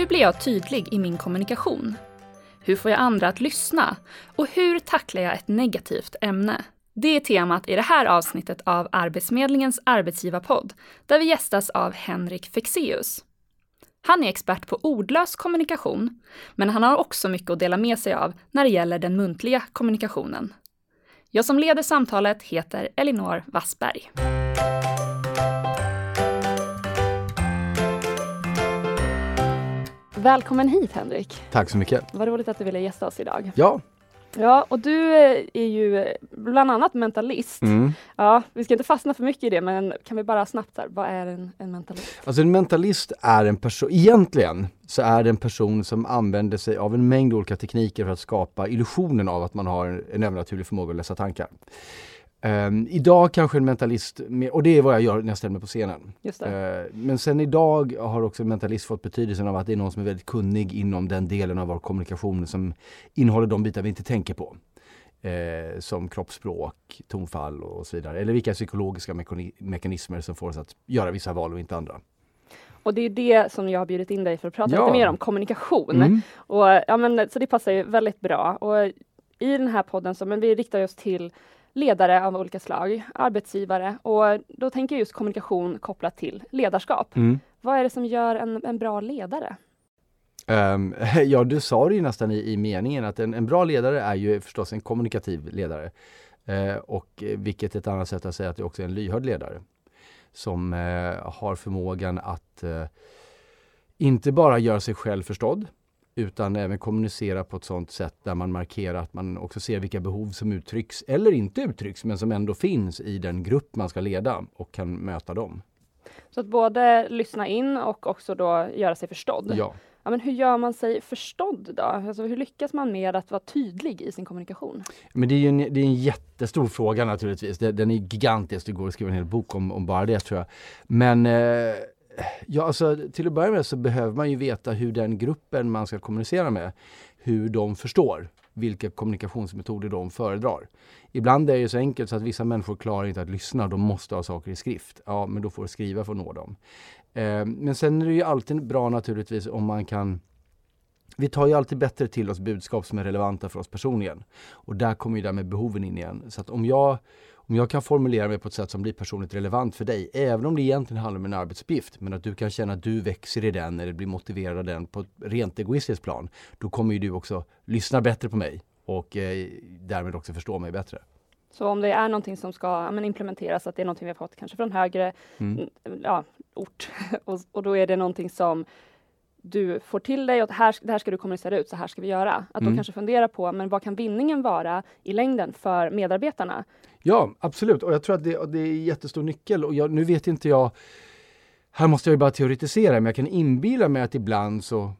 Hur blir jag tydlig i min kommunikation? Hur får jag andra att lyssna? Och hur tacklar jag ett negativt ämne? Det är temat i det här avsnittet av Arbetsförmedlingens arbetsgivarpodd, där vi gästas av Henrik Fexeus. Han är expert på ordlös kommunikation, men han har också mycket att dela med sig av när det gäller den muntliga kommunikationen. Jag som leder samtalet heter Elinor Wassberg. Välkommen hit Henrik. Tack så mycket. Vad roligt att du ville gästa oss idag. Ja. Ja, och du eh, är ju bland annat mentalist. Mm. Ja, vi ska inte fastna för mycket i det, men kan vi bara snabbt här, vad är en, en mentalist? Alltså en mentalist är en person, egentligen så är det en person som använder sig av en mängd olika tekniker för att skapa illusionen av att man har en övernaturlig förmåga att läsa tankar. Um, idag kanske en mentalist, och det är vad jag gör när jag ställer mig på scenen. Uh, men sen idag har också en mentalist fått betydelsen av att det är någon som är väldigt kunnig inom den delen av vår kommunikation som innehåller de bitar vi inte tänker på. Uh, som kroppsspråk, tonfall och så vidare. Eller vilka psykologiska mekanismer som får oss att göra vissa val och inte andra. Och det är det som jag har bjudit in dig för att prata ja. lite mer om, kommunikation. Mm. Och, ja, men, så det passar ju väldigt bra. Och I den här podden så men vi riktar oss till ledare av olika slag, arbetsgivare och då tänker jag just kommunikation kopplat till ledarskap. Mm. Vad är det som gör en, en bra ledare? Um, ja, du sa det ju nästan i, i meningen att en, en, bra ledare är ju förstås en kommunikativ ledare. Uh, och vilket är ett annat sätt att säga att det också är en lyhörd ledare. Som uh, har förmågan att uh, inte bara göra sig själv förstådd utan även kommunicera på ett sådant sätt där man markerar att man också ser vilka behov som uttrycks eller inte uttrycks men som ändå finns i den grupp man ska leda och kan möta dem. Så att både lyssna in och också då göra sig förstådd. Ja. Ja, men hur gör man sig förstådd då? Alltså, hur lyckas man med att vara tydlig i sin kommunikation? Men det är en, det är en jättestor fråga naturligtvis. Den är gigantisk. Det går att skriva en hel bok om, om bara det tror jag. Men eh, Ja, alltså, till att börja med så behöver man ju veta hur den gruppen man ska kommunicera med, hur de förstår vilka kommunikationsmetoder de föredrar. Ibland är det så enkelt så att vissa människor klarar inte att lyssna, de måste ha saker i skrift. Ja, men då får du skriva för att nå dem. Eh, men sen är det ju alltid bra naturligtvis om man kan vi tar ju alltid bättre till oss budskap som är relevanta för oss personligen. Och där kommer ju det med behoven in igen. Så att om jag om jag kan formulera mig på ett sätt som blir personligt relevant för dig, även om det egentligen handlar om en arbetsuppgift, men att du kan känna att du växer i den eller blir motiverad av den på ett rent egoistiskt plan, då kommer ju du också lyssna bättre på mig och eh, därmed också förstå mig bättre. Så om det är någonting som ska men, implementeras, att det är någonting vi har fått kanske från högre mm. ja, ort, och, och då är det någonting som du får till dig och här, det här ska du kommunicera ut, så här ska vi göra. Att mm. då kanske fundera på, men vad kan vinningen vara i längden för medarbetarna? Ja, absolut. Och jag tror att det, det är en jättestor nyckel. Och jag, nu vet inte jag, här måste jag bara teoretisera, men jag kan inbilla mig att ibland så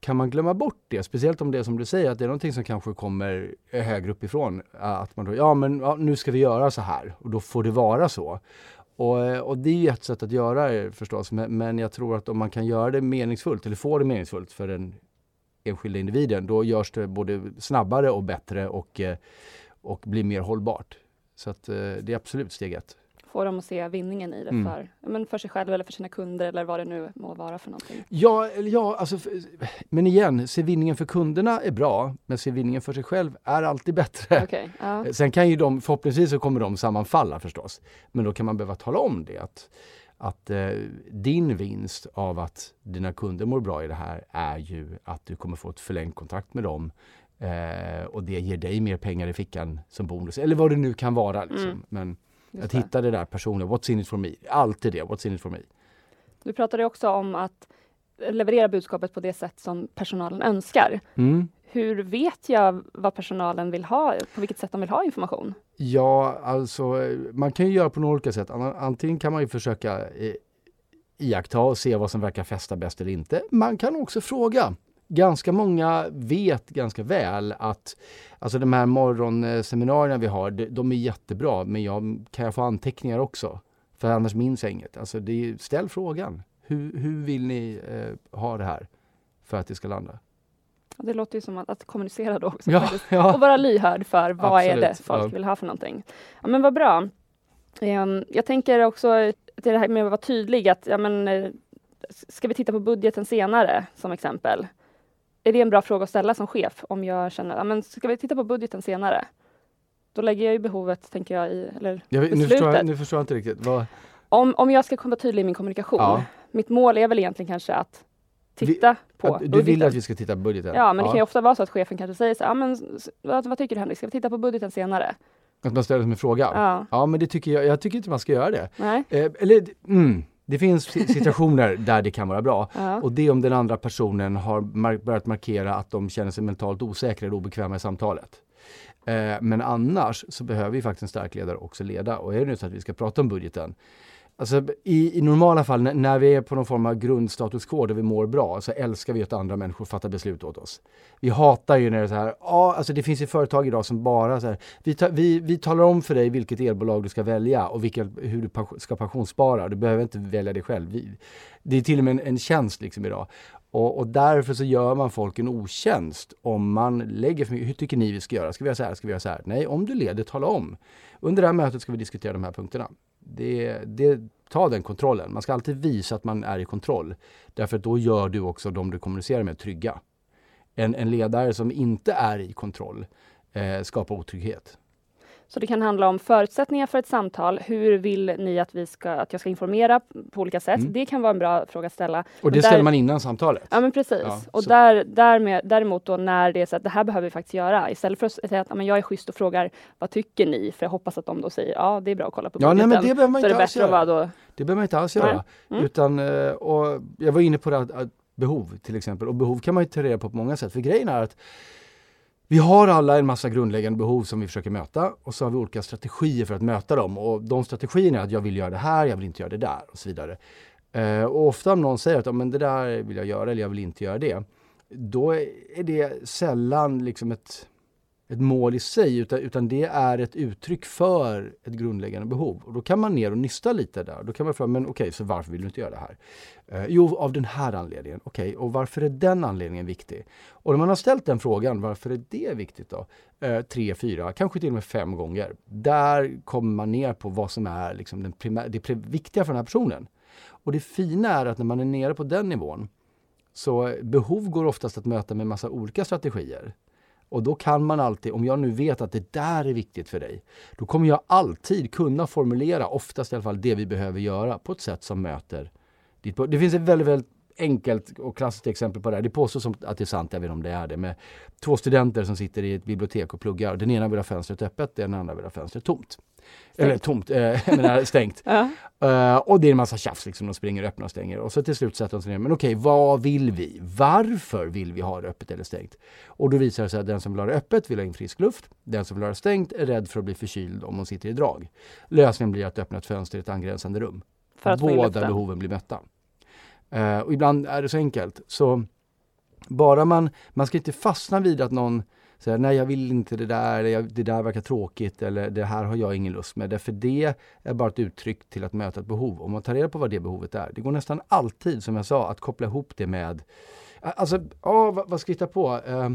kan man glömma bort det. Speciellt om det är som du säger, att det är någonting som kanske kommer högre uppifrån. Att man då, ja men ja, nu ska vi göra så här och då får det vara så. Och, eh, och det är ju ett sätt att göra det förstås, men, men jag tror att om man kan göra det meningsfullt, eller få det meningsfullt för den enskilda individen, då görs det både snabbare och bättre och, eh, och blir mer hållbart. Så att, eh, det är absolut steg ett. Få dem att se vinningen i det mm. för, men för sig själv eller för sina kunder eller vad det nu må vara för någonting. Ja, ja alltså, men igen, se vinningen för kunderna är bra, men se vinningen för sig själv är alltid bättre. Okay, ja. Sen kan ju de, förhoppningsvis så kommer de sammanfalla förstås, men då kan man behöva tala om det. Att, att eh, din vinst av att dina kunder mår bra i det här är ju att du kommer få ett förlängt kontrakt med dem Eh, och det ger dig mer pengar i fickan som bonus, eller vad det nu kan vara. Liksom. Mm. Men Just att det. hitta det där personliga, what's in it for me? Alltid det, what's in it for me? Du pratade också om att leverera budskapet på det sätt som personalen önskar. Mm. Hur vet jag vad personalen vill ha, på vilket sätt de vill ha information? Ja, alltså man kan ju göra på några olika sätt. Antingen kan man ju försöka eh, iaktta och se vad som verkar fästa bäst eller inte. Man kan också fråga ganska många vet ganska väl att alltså de här morgonseminarierna vi har, de är jättebra, men jag, kan jag få anteckningar också? För annars minns jag inget. Alltså är, ställ frågan. Hur, hur vill ni eh, ha det här för att det ska landa? Det låter ju som att, att kommunicera då också. Ja, ja. Och vara lyhörd för vad Absolut, är det folk ja. vill ha för någonting. Ja, men vad bra. Um, jag tänker också till det här med att vara tydlig, att ja, men, eh, ska vi titta på budgeten senare som exempel? Är det en bra fråga att ställa som chef om jag känner, ja, men ska vi titta på budgeten senare? Då lägger jag ju behovet, tänker jag, i eller Jag, vet- nu, förstår jag, nu förstår jag inte riktigt. Vad, Om, om jag ska vara tydlig i min kommunikation. Ja. Mitt mål är väl egentligen kanske att titta på att, du vill att vi ska titta på budgeten? Ja, men det kan ju ofta vara så att chefen kanske säger så här, ja, men vad, vad tycker du Henrik, ska vi titta på budgeten senare? Att man ställer som en fråga? Ja. Ja, men det tycker jag, jag tycker inte man ska göra det. Nej. Eh, eller, mm, det finns si- situationer där det kan vara bra. Ja. Och det är om den andra personen har mar- börjat markera att de känner sig mentalt osäkra eller obekväma i samtalet. Eh, men annars så behöver ju faktiskt en stark ledare också leda. Och är det nu så att vi ska prata om budgeten. Alltså i, i normala fall när, när vi är på någon form av grundstatus quo där vi mår bra så älskar vi att andra människor fattar beslut åt oss. Vi hatar ju när det är så här, ja alltså det finns ju företag idag som bara så här, vi, ta, vi, vi talar om för dig vilket elbolag du ska välja och vilka, hur du ska pensionsspara. Du behöver inte välja det själv. Vi, det är till och med en, en tjänst liksom idag. Och, och därför så gör man folk en otjänst om man lägger för mycket, hur tycker ni vi ska göra? Ska vi göra så här? Ska vi göra så här? Nej, om du leder, tala om. Under det här mötet ska vi diskutera de här punkterna. Det, det, ta den kontrollen. Man ska alltid visa att man är i kontroll. Därför att då gör du också de du kommunicerar med trygga. En, en ledare som inte är i kontroll eh, skapar otrygghet. Så det kan handla om förutsättningar för ett samtal. Hur vill ni att, vi ska, att jag ska informera på olika sätt? Mm. Det kan vara en bra fråga att ställa. Och det där- ställer man innan samtalet. Ja men precis. Ja, och så- där, därmed, däremot då när det är så att det här behöver vi faktiskt göra. Istället för att säga att men jag är schysst och frågar vad tycker ni? För jag hoppas att de då säger ja det är bra att kolla på Ja, nej, men det behöver man inte alls göra. då Det behöver man inte alls göra. Mm. Utan, eh, och jag var inne på det att, att behov till exempel. Och behov kan man ju ta reda på på många sätt. För grejen är att vi har alla en massa grundläggande behov som vi försöker möta och så har vi olika strategier för att möta dem. Och de strategierna är att jag vill göra det här, jag vill inte göra det där och så vidare. Eh, och ofta om någon säger att men det där vill jag göra eller jag vill inte göra det. Då är det sällan liksom ett, ett mål i sig utan, utan det är ett uttryck för ett grundläggande behov. Och då kan man ner och nysta lite där. Då kan man fråga, men okej, så varför vill du inte göra det här? Eh, jo, av den här anledningen. Okej, och varför är den anledningen viktig? Och när man har ställt den frågan, varför är det viktigt då? Eh, tre, fyra, kanske till och med fem gånger. Där kommer man ner på vad som är liksom den primär, det viktiga för den här personen. Och det fina är att när man är nere på den nivån så behov går oftast att möta med massa olika strategier. Och då kan man alltid, om jag nu vet att det där är viktigt för dig, då kommer jag alltid kunna formulera, oftast i alla fall, det vi behöver göra på ett sätt som möter ditt behov. Det finns ett väldigt, väldigt enkelt och klassiskt exempel på det här. Det påstås att det är sant, jag vet inte om det är det, med två studenter som sitter i ett bibliotek och pluggar. Den ena vill ha fönstret öppet, den andra vill ha fönstret tomt. Eller tomt, eh, jag menar stängt. Ja. Eh, och det är en massa tjafs liksom, de springer öppna och stänger. Och så till slut sätter de sig ner, men okej, vad vill vi? Varför vill vi ha det öppet eller stängt? Och då visar det sig att den som vill ha det öppet vill ha in frisk luft. Den som vill ha det stängt är rädd för att bli förkyld om hon sitter i drag. Lösningen blir att öppna ett fönster i ett angränsande rum. Båda behoven blir mötta. Eh, och ibland är det så enkelt. Så bara man, man ska inte fastna vid att någon säger nej jag vill inte det där, eller det där verkar tråkigt eller det här har jag ingen lust med. Därför det är bara ett uttryck till att möta ett behov. Om man tar reda på vad det behovet är. Det går nästan alltid, som jag sa, att koppla ihop det med Alltså, ja, vad, vad ska vi hitta på? Eh,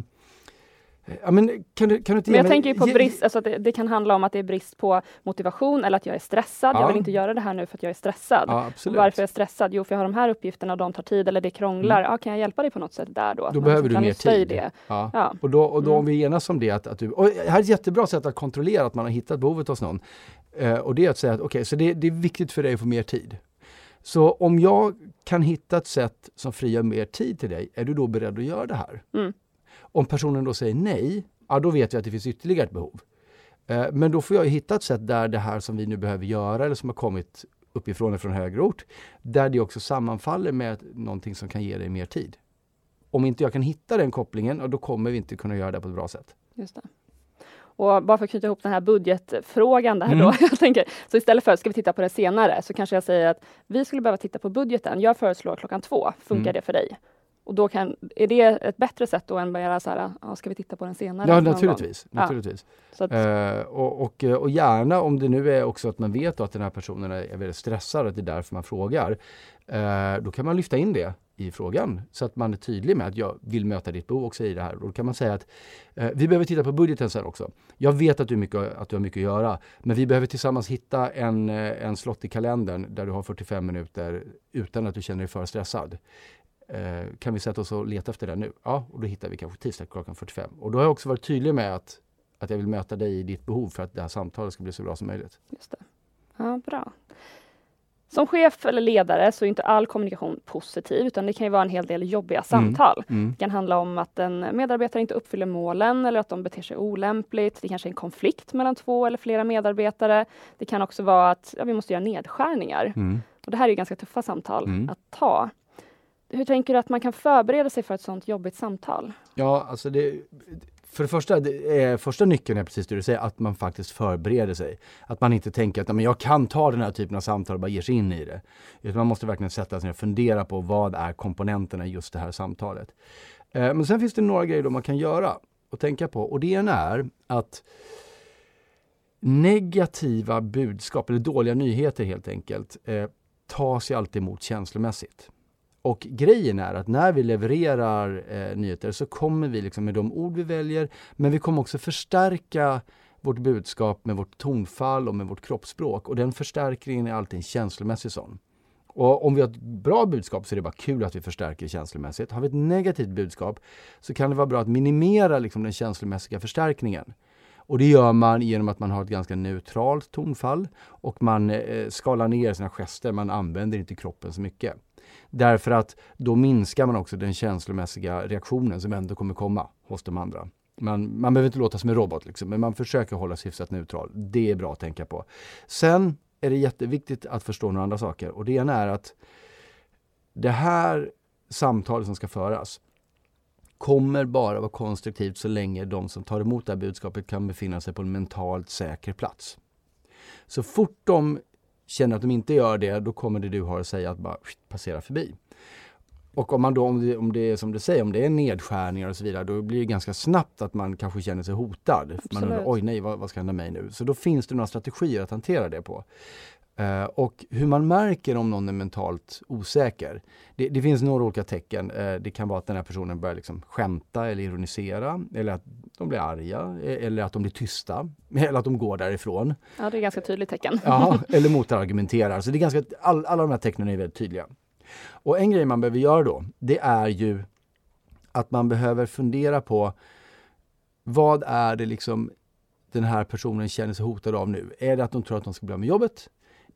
ja, men kan du, kan du inte Men jag mig- tänker ju på brist, alltså att det, det kan handla om att det är brist på motivation eller att jag är stressad. Ja. Jag vill inte göra det här nu för att jag är stressad. Ja, varför är jag stressad? Jo, för jag har de här uppgifterna och de tar tid eller det krånglar. Ja, kan jag hjälpa dig på något sätt där då? Att Mm. Då behöver du kan mer tid. Det. Ja. Och då, och då Mm. om vi enas om det, att, att du, och här är ett jättebra sätt att kontrollera att man har hittat behovet hos någon. Eh, och det är att säga att okej, så det, det är viktigt för dig att få mer tid. Så om jag kan hitta ett sätt som frigör mer tid till dig, är du då beredd att göra det här? Mm. Om personen då säger nej, ja då vet jag att det finns ytterligare ett behov. Eh, men då får jag hitta ett sätt där det här som vi nu behöver göra eller som har kommit uppifrån eller från högre ort, där det också sammanfaller med någonting som kan ge dig mer tid. Om inte jag kan hitta den kopplingen, då kommer vi inte kunna göra det på ett bra sätt. Just det. Och bara för att knyta ihop den här budgetfrågan där Mm. då. Jag tänker, så istället för att ska vi titta på det senare så kanske jag säger att vi skulle behöva titta på budgeten. Jag föreslår klockan två. Funkar Mm. det för dig? Och då kan, är det ett bättre sätt då än bara så här, ja, ska vi titta på den senare? Ja, naturligtvis. Ja. naturligtvis. Att, Eh, och, och, och gärna om det nu är också att man vet att den här personen är väldigt stressad att det är därför man frågar. Eh, då kan man lyfta in det i frågan så att man är tydlig med att jag vill möta ditt behov också i det här. Och då kan man säga att eh, vi behöver titta på budgeten sen också. Jag vet att du, mycket, att du har mycket att göra, men vi behöver tillsammans hitta en, eh, en slott i kalendern där du har 45 minuter utan att du känner dig för stressad. Eh, kan vi sätta oss och leta efter det nu? Ja, och då hittar vi kanske tisdag klockan 45. Och då har jag också varit tydlig med att, att jag vill möta dig i ditt behov för att det här samtalet ska bli så bra som möjligt. Just det. Ja, bra. Som chef eller ledare så är inte all kommunikation positiv utan det kan ju vara en hel del jobbiga mm. samtal. Mm. Mm. Det kan handla om att en medarbetare inte uppfyller målen eller att de beter sig olämpligt. Det kanske är en konflikt mellan två eller flera medarbetare. Det kan också vara att ja, vi måste göra nedskärningar. Mm. Och det här är ganska tuffa samtal mm. att ta. Hur tänker du att man kan förbereda sig för ett sådant jobbigt samtal? Ja, alltså det, för det första, det är, första nyckeln är precis det du säger, att man faktiskt förbereder sig. Att man inte tänker att men jag kan ta den här typen av samtal och bara ger sig in i det. Utan man måste verkligen sätta sig ner och fundera på vad är komponenterna i just det här samtalet. Eh, men sen finns det några grejer man kan göra och tänka på. Och det ena är att negativa budskap, eller dåliga nyheter helt enkelt, eh, tas ju alltid emot känslomässigt. Och grejen är att när vi levererar eh, nyheter så kommer vi liksom med de ord vi väljer, men vi kommer också förstärka vårt budskap med vårt tonfall och med vårt kroppsspråk. Och den förstärkningen är alltid en känslomässig sån. Och om vi har ett bra budskap så är det bara kul att vi förstärker känslomässigt. Har vi ett negativt budskap så kan det vara bra att minimera liksom, den känslomässiga förstärkningen. Och det gör man genom att man har ett ganska neutralt tonfall och man eh, skalar ner sina gester, man använder inte kroppen så mycket. Därför att då minskar man också den känslomässiga reaktionen som ändå kommer komma hos de andra. Man, man behöver inte låta som en robot, liksom, men man försöker hålla sig hyfsat neutral. Det är bra att tänka på. Sen är det jätteviktigt att förstå några andra saker. Och det ena är att det här samtalet som ska föras kommer bara vara konstruktivt så länge de som tar emot det här budskapet kan befinna sig på en mentalt säker plats. Så fort de Känner att de inte gör det, då kommer det du har att säga att bara passera förbi. Och om man då, om det, om det är som du säger, om det är nedskärningar och så vidare, då blir det ganska snabbt att man kanske känner sig hotad. Absolut. Man undrar, oj nej, vad, vad ska hända mig nu? Så då finns det några strategier att hantera det på. Uh, och hur man märker om någon är mentalt osäker. Det, det finns några olika tecken. Uh, det kan vara att den här personen börjar liksom skämta eller ironisera. Eller att de blir arga. E, eller att de blir tysta. Eller att de går därifrån. Ja, det är ganska tydligt tecken. ja, eller motargumenterar. Så det är ganska, all, alla de här tecknen är väldigt tydliga. Och en grej man behöver göra då, det är ju att man behöver fundera på vad är det liksom den här personen känner sig hotad av nu? Är det att de tror att de ska bli av med jobbet?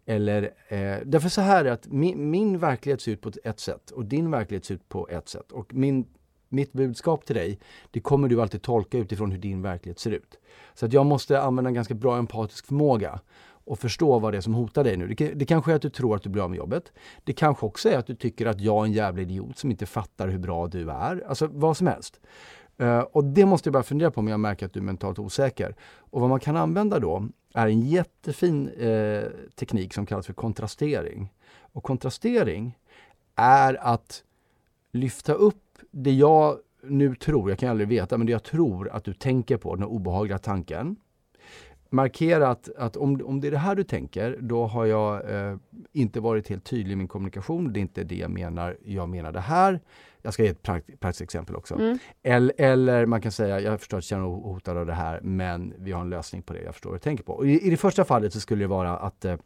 Eller, eh, därför så här är att min, min, verklighet ser ut på ett sätt och din verklighet ser ut på ett sätt. Och min, mitt budskap till dig, det kommer du alltid tolka utifrån hur din verklighet ser ut. Så att jag måste använda en ganska bra empatisk förmåga och förstå vad det är som hotar dig nu. Det, det kanske är att du tror att du blir av med jobbet. Det kanske också är att du tycker att jag är en jävla idiot som inte fattar hur bra du är. Alltså vad som helst. Uh, och det måste jag bara fundera på om jag märker att du är mentalt osäker. Och vad man kan använda då är en jättefin eh, teknik som kallas för kontrastering. Och kontrastering är att lyfta upp det jag nu tror, jag kan aldrig veta, men det jag tror att du tänker på, den obehagliga tanken. Markera att, att om, om det är det här du tänker, då har jag eh, inte varit helt tydlig i min kommunikation. Det är inte det jag menar, jag menar det här. Jag ska ge ett prakt, praktiskt exempel också. Mm. Eller, eller, man kan säga, jag förstår att jag känner hotad av det här, men vi har en lösning på det. Jag förstår vad du tänker på. I, I, det första fallet så skulle det vara att eh,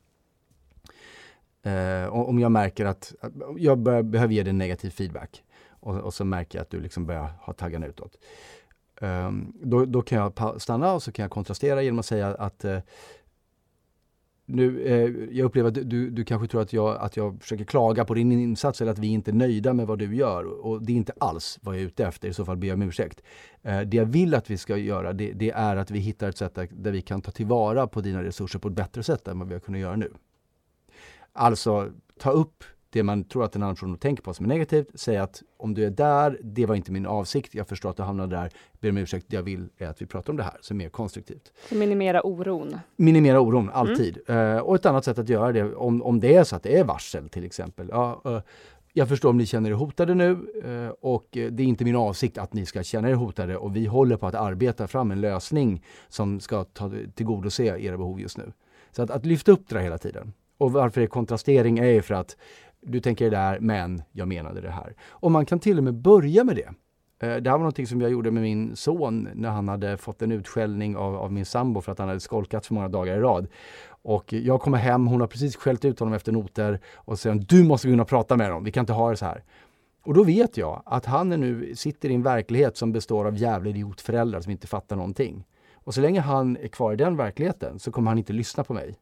eh om jag märker att, att jag bör, behöver ge dig negativ feedback och, och, så märker jag att du liksom börjar ha taggarna utåt. Um, då, då, kan jag stanna och så kan jag kontrastera genom att säga att uh, nu, eh, jag upplever att du, du kanske tror att jag, att jag försöker klaga på din insats eller att vi inte är nöjda med vad du gör. Och det är inte alls vad jag är ute efter, i så fall ber jag om ursäkt. Eh, det jag vill att vi ska göra, det, det, är att vi hittar ett sätt där, där vi kan ta tillvara på dina resurser på ett bättre sätt än vad vi har kunnat göra nu. Alltså, ta upp det man tror att en annan person tänker på som är negativt, säga att om du är där, det var inte min avsikt, jag förstår att du hamnade där, ber om ursäkt, det jag vill är att vi pratar om det här, så mer konstruktivt. Så minimera oron? Minimera oron, alltid. Mm. Uh, och ett annat sätt att göra det, om, om det är så att det är varsel till exempel. Ja, uh, jag förstår om ni känner er hotade nu uh, och det är inte min avsikt att ni ska känna er hotade och vi håller på att arbeta fram en lösning som ska ta, tillgodose era behov just nu. Så att, att lyfta upp det hela tiden. Och varför är kontrastering är ju för att du tänker det där, men jag menade det här. Och man kan till och med börja med det. Eh, det här var någonting som jag gjorde med min son när han hade fått en utskällning av, av min sambo för att han hade skolkat för många dagar i rad. Och jag kommer hem, hon har precis skällt ut honom efter noter och säger du måste kunna prata med dem, vi kan inte ha det så här. Och då vet jag att han nu sitter i en verklighet som består av jävla idiotföräldrar som inte fattar någonting. Och så länge han är kvar i den verkligheten så kommer han inte lyssna på mig.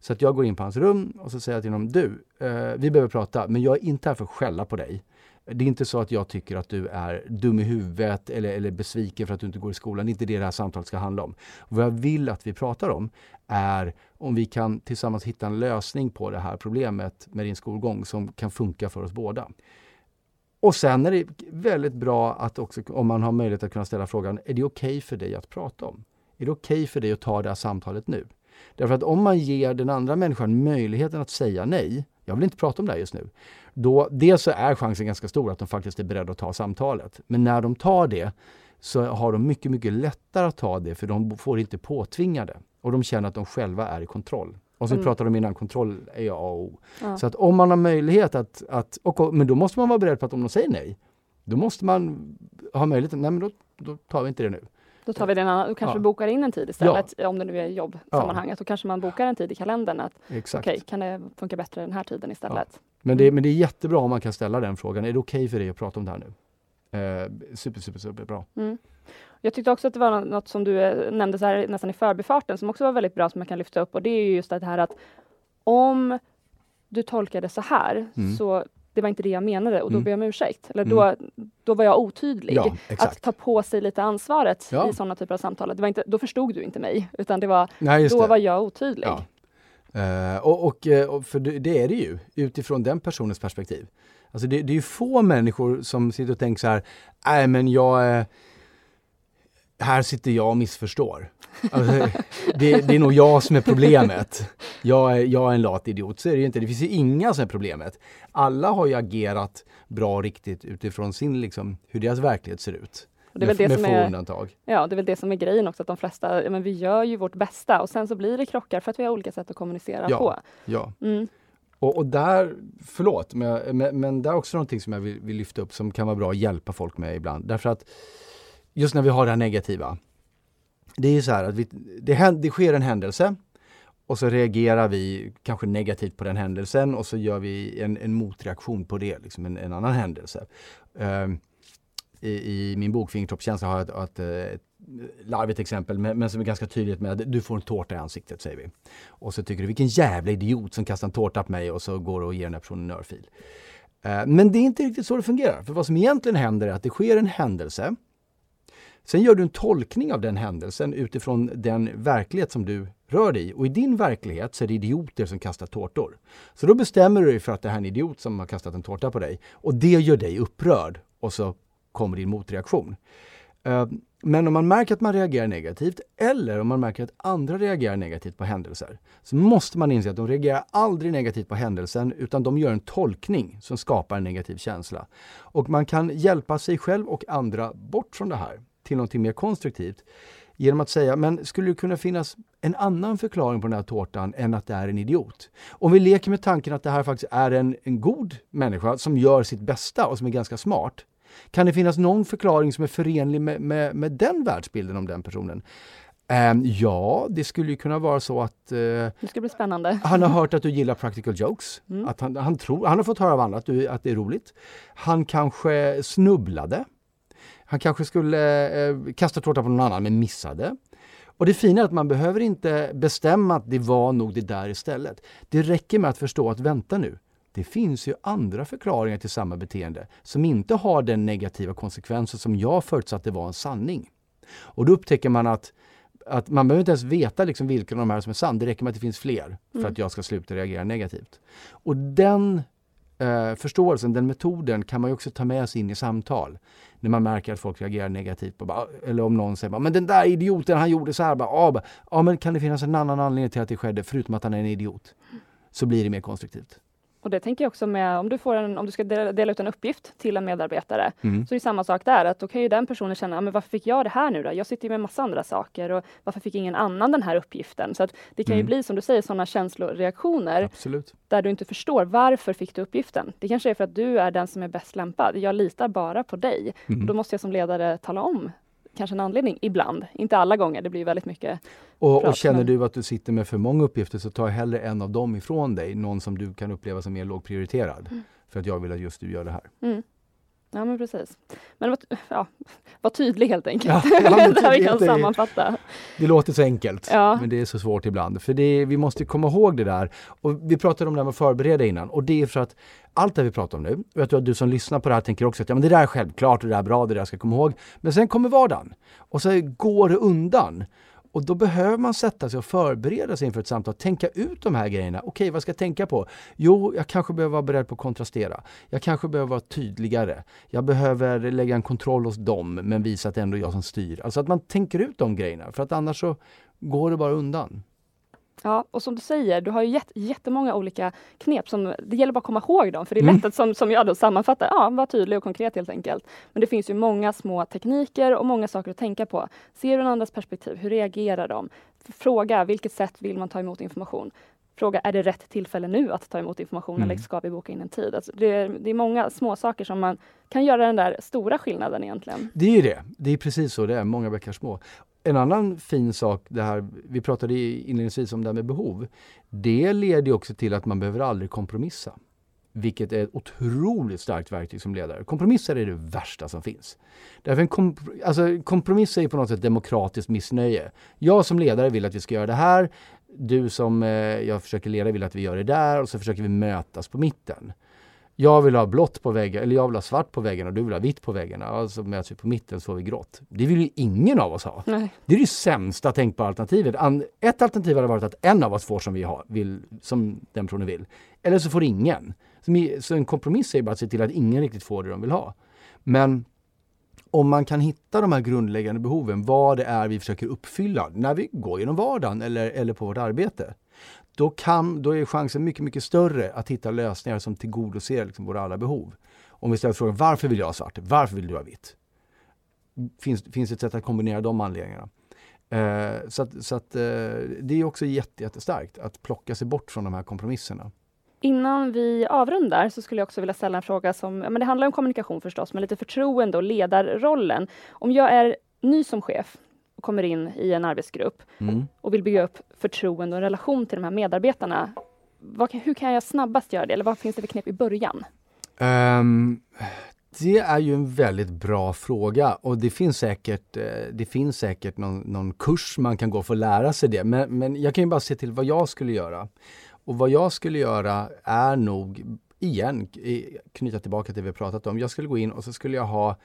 Så att jag går in på hans rum och så säger jag till honom, du, eh, vi behöver prata, men jag är inte här för att skälla på dig. Det är inte så att jag tycker att du är dum i huvudet eller, eller besviken för att du inte går i skolan. Det är inte det det här samtalet ska handla om. Vad jag vill att vi pratar om är om vi kan tillsammans hitta en lösning på det här problemet med din skolgång som kan funka för oss båda. Och sen är det väldigt bra att också, om man har möjlighet att kunna ställa frågan, är det okej okay för dig att prata om? Är det okej okay för dig att ta det här samtalet nu? Därför att om man ger den andra människan möjligheten att säga nej, jag vill inte prata om det här just nu, då dels så är chansen ganska stor att de faktiskt är beredda att ta samtalet. Men när de tar det så har de mycket, mycket lättare att ta det för de får inte påtvingade. Och de känner att de själva är i kontroll. Och så mm. pratar de innan, kontroll är A och O. Ja. Så att om man har möjlighet att, att och, men då måste man vara beredd på att om de säger nej, då måste man ha möjlighet, nej men då, då tar vi inte det nu. Då tar vi den annan, då kanske ja. bokar in en tid istället, ja. om det nu är jobbsammanhanget. Ja. Då kanske man bokar en tid i kalendern att okej, okay, kan det funka bättre den här tiden istället? Ja. Men, det, men det är jättebra om man kan ställa den frågan. Är det okej okay för dig att prata om det här nu? Eh, super, super, super bra. Mm. Jag tyckte också att det var något som du eh, nämnde så här, nästan i förbifarten som också var väldigt bra som man kan lyfta upp och det är just det här att om du tolkar det så här mm. så det var inte det jag menade och då mm. ber jag om ursäkt. Eller då, mm. då var jag otydlig. Ja, att ta på sig lite ansvaret ja. i sådana typer av samtal. Det var inte, då förstod du inte mig, utan det var, Nej, då det. var jag otydlig. Ja. Uh, och, och, eh, för det är det ju, utifrån den personens perspektiv. Alltså det, det är ju få människor som sitter och tänker så här, nej men jag, här sitter jag och missförstår. Alltså, det, det, är nog jag som är problemet. Jag är, jag är en lat idiot. Så är det ju inte. Det finns ju inga som är problemet. Alla har ju agerat bra och riktigt utifrån sin, liksom, hur deras verklighet ser ut. det är väl det med, som få är, undantag. Ja, det är väl det som är grejen också, att de flesta, ja, men vi gör ju vårt bästa och sen så blir det krockar för att vi har olika sätt att kommunicera ja, på. Ja. Mm. Och, och, där, förlåt, men, men, men det är också någonting som jag vill, vill lyfta upp som kan vara bra att hjälpa folk med ibland. Därför att just när vi har det här negativa. Det är så här att vi, det, det sker en händelse och så reagerar vi kanske negativt på den händelsen och så gör vi en, en motreaktion på det, liksom en, en annan händelse. Uh, i, i, min bok Fingertoppskänsla har jag ett, ett, ett larvigt exempel men, men, som är ganska tydligt med att du får en tårta i ansiktet säger vi. Och så tycker du vilken jävla idiot som kastar en tårta på mig och så går du och ger den här personen en örfil. Uh, men det är inte riktigt så det fungerar. För vad som egentligen händer är att det sker en händelse Sen gör du en tolkning av den händelsen utifrån den verklighet som du rör dig i. Och i din verklighet så är det idioter som kastar tårtor. Så då bestämmer du dig för att det här är en idiot som har kastat en tårta på dig. Och det gör dig upprörd. Och så kommer din motreaktion. Eh, men om man märker att man reagerar negativt eller om man märker att andra reagerar negativt på händelser så måste man inse att de reagerar aldrig negativt på händelsen utan de gör en tolkning som skapar en negativ känsla. Och man kan hjälpa sig själv och andra bort från det här till någonting mer konstruktivt genom att säga, men skulle det kunna finnas en annan förklaring på den här tårtan än att det är en idiot? Om vi leker med tanken att det här faktiskt är en, en god människa som gör sitt bästa och som är ganska smart. Kan det finnas någon förklaring som är förenlig med, med, med den världsbilden om den personen? Um, ja, det skulle ju kunna vara så att... Uh, det ska bli spännande. Han har hört att du gillar practical jokes. Mm. Att han, han, tror, han har fått höra av andra att, du, att det är roligt. Han kanske snubblade han kanske skulle eh, kasta tårta på någon annan men missade. Och det fina är att man behöver inte bestämma att det var nog det där istället. Det räcker med att förstå att vänta nu, det finns ju andra förklaringar till samma beteende som inte har den negativa konsekvensen som jag förutsatte var en sanning. Och då upptäcker man att, att man behöver inte ens veta liksom vilken av de här som är sann. Det räcker med att det finns fler för mm. att jag ska sluta reagera negativt. Och den eh, förståelsen, den metoden kan man också ta med sig in i samtal. När man märker att folk reagerar negativt. Bara, eller om någon säger men den där idioten han gjorde så här. Bara, ah, ja, men kan det finnas en annan anledning till att det skedde förutom att han är en idiot? Så blir det mer konstruktivt. Och det tänker jag också med om du, får en, om du ska dela, dela ut en uppgift till en medarbetare, mm. så är det samma sak där, att då kan ju den personen känna, men varför fick jag det här nu då? Jag sitter ju med massa andra saker och varför fick ingen annan den här uppgiften? Så att det kan mm. ju bli, som du säger, sådana känsloreaktioner Absolut. där du inte förstår varför fick du uppgiften? Det kanske är för att du är den som är bäst lämpad. Jag litar bara på dig. Mm. Och då måste jag som ledare tala om kanske en anledning ibland, inte alla gånger, det blir väldigt mycket och, och känner du att du sitter med för många uppgifter så ta hellre en av dem ifrån dig, någon som du kan uppleva som mer lågprioriterad. Mm. För att jag vill att just du gör det här. Mm. Ja men precis. Men var, ja, var tydlig helt enkelt. Ja, ja, det här vi kan sammanfatta. Det låter så enkelt, ja. men det är så svårt ibland. För det, vi måste komma ihåg det där. Och vi pratade om det här med att förbereda innan och det är för att allt det vi pratar om nu, och jag tror att du som lyssnar på det här tänker också att ja, men det där är självklart, det där är bra, det där ska jag komma ihåg. Men sen kommer vardagen och så går det undan. Och då behöver man sätta sig och förbereda sig inför ett samtal, tänka ut de här grejerna. Okej, okay, vad ska jag tänka på? Jo, jag kanske behöver vara beredd på att kontrastera. Jag kanske behöver vara tydligare. Jag behöver lägga en kontroll hos dem, men visa att det ändå är jag som styr. Alltså att man tänker ut de grejerna, för att annars så går det bara undan. Ja, och som du säger, du har ju jätt, jättemånga olika knep. Som, det gäller bara att komma ihåg dem, för det är mm. lätt att som, som jag då sammanfattar, ja, var tydlig och konkret helt enkelt. Men det finns ju många små tekniker och många saker att tänka på. Ser du en andras perspektiv? Hur reagerar de? Fråga, vilket sätt vill man ta emot information? Fråga, är det rätt tillfälle nu att ta emot information mm. eller ska vi boka in en tid? Alltså det, är, det är många små saker som man kan göra den där stora skillnaden egentligen. Det är det. Det är precis så det är, många bäckar små en annan fin sak, det här, vi pratade inledningsvis om det här med behov. Det leder också till att man behöver aldrig kompromissa. Vilket är ett otroligt starkt verktyg som ledare. Kompromisser är det värsta som finns. Därför en komp alltså, kompromiss är på något sätt demokratiskt missnöje. Jag som ledare vill att vi ska göra det här. Du som eh, jag försöker leda vill att vi gör det där och så försöker vi mötas på mitten jag vill ha blått på väggen, eller jag vill ha svart på väggen och du vill ha vitt på väggen. Och så möts vi på mitten så får vi grått. Det vill ju ingen av oss ha. Nej. Det är det sämsta tänkbara alternativet. Ett alternativ hade varit att en av oss får som vi har, vill, som den personen vill. Eller så får ingen. Så en kompromiss är bara att se till att ingen riktigt får det de vill ha. Men om man kan hitta de här grundläggande behoven, vad det är vi försöker uppfylla när vi går genom vardagen eller, eller på vårt arbete då, kan, då är chansen mycket, mycket större att hitta lösningar som tillgodoser liksom våra alla behov. Om vi ställer frågan varför vill jag ha svart? Varför vill du ha vitt? Finns, finns ett sätt att kombinera de anledningarna. Eh, så att, så att, eh, det är också jätte, jättestarkt att plocka sig bort från de här kompromisserna. Innan vi avrundar så skulle jag också vilja ställa en fråga som, men det handlar om kommunikation förstås, men lite förtroende och ledarrollen. Om jag är ny som chef, och kommer in i en arbetsgrupp mm. och vill bygga upp förtroende och relation till de här medarbetarna. Vad, hur kan jag snabbast göra det? Eller vad finns det för knep i början? Um, det är ju en väldigt bra fråga och det finns säkert, eh, det finns säkert någon, någon kurs man kan gå för att lära sig det. Men, men jag kan ju bara se till vad jag skulle göra. Och vad jag skulle göra är nog, igen, knyta tillbaka till det vi pratat om. Jag skulle gå in och så skulle jag ha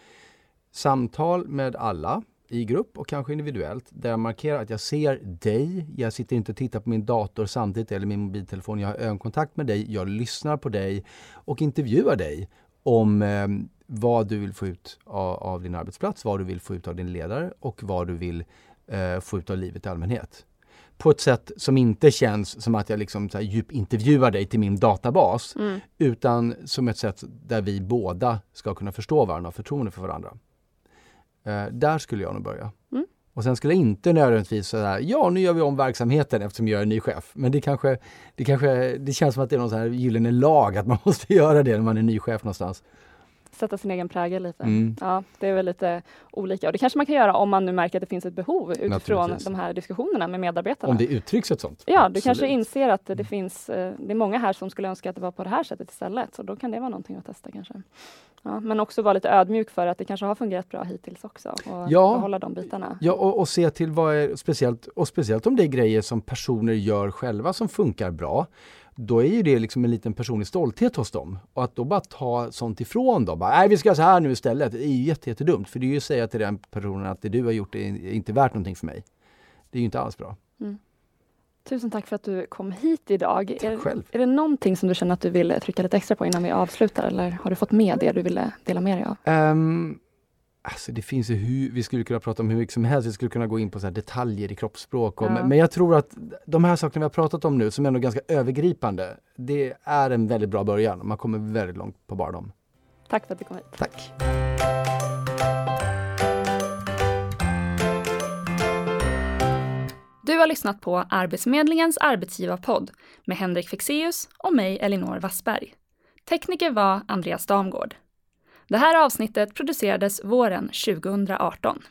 samtal med alla i grupp och kanske individuellt där jag markerar att jag ser dig. Jag sitter inte och tittar på min dator samtidigt eller min mobiltelefon. Jag har ögonkontakt med dig, jag lyssnar på dig och intervjuar dig om eh, vad du vill få ut av, av, din arbetsplats, vad du vill få ut av din ledare och vad du vill eh, få ut av livet i allmänhet. På ett sätt som inte känns som att jag liksom så här djupintervjuar dig till min databas mm. utan som ett sätt där vi båda ska kunna förstå varandra och förtroende för varandra. Eh, där skulle jag nog börja. Mm. Och sen skulle jag inte nödvändigtvis säga, ja nu gör vi om verksamheten eftersom jag är ny chef. Men det kanske, det kanske, det känns som att det är någon sån här gyllene lag att man måste göra det när man är ny chef någonstans sätta sin egen prägel lite. Mm. Ja, det är väl lite olika och det kanske man kan göra om man nu märker att det finns ett behov utifrån de här diskussionerna med medarbetarna. Om det uttrycks ett sånt? Ja, Absolut. du kanske inser att det mm. finns, eh, det är många här som skulle önska att det var på det här sättet istället, så då kan det vara någonting att testa kanske. Ja, men också vara lite ödmjuk för att det kanske har fungerat bra hittills också och ja, behålla de bitarna. Ja, och, och, se till vad är speciellt, och speciellt om det är grejer som personer gör själva som funkar bra då är ju det liksom en liten personlig stolthet hos dem. Och att då bara ta sånt ifrån dem, bara, nej vi ska göra så här nu istället, det är ju jättedumt. För det är ju att säga till den personen att det du har gjort är inte värt någonting för mig. Det är ju inte alls bra. Mm. Tusen tack för att du kom hit idag. Tack är, själv. är det någonting som du känner att du vill trycka lite extra på innan vi avslutar eller har du fått med det du ville dela med dig av? Um, Alltså det finns ju hur, vi skulle kunna prata om hur mycket som helst, vi skulle kunna gå in på så detaljer i kroppsspråk. Och, Ja. Men jag tror att de här sakerna vi har pratat om nu, som är ändå ganska övergripande, det är en väldigt bra början. Man kommer väldigt långt på bara dem. Tack för att du kom hit. Tack! Du har lyssnat på Arbetsförmedlingens arbetsgivarpodd med Henrik Fexeus och mig Elinor Wassberg. Tekniker var Andreas Damgård. Det här avsnittet producerades våren 2018.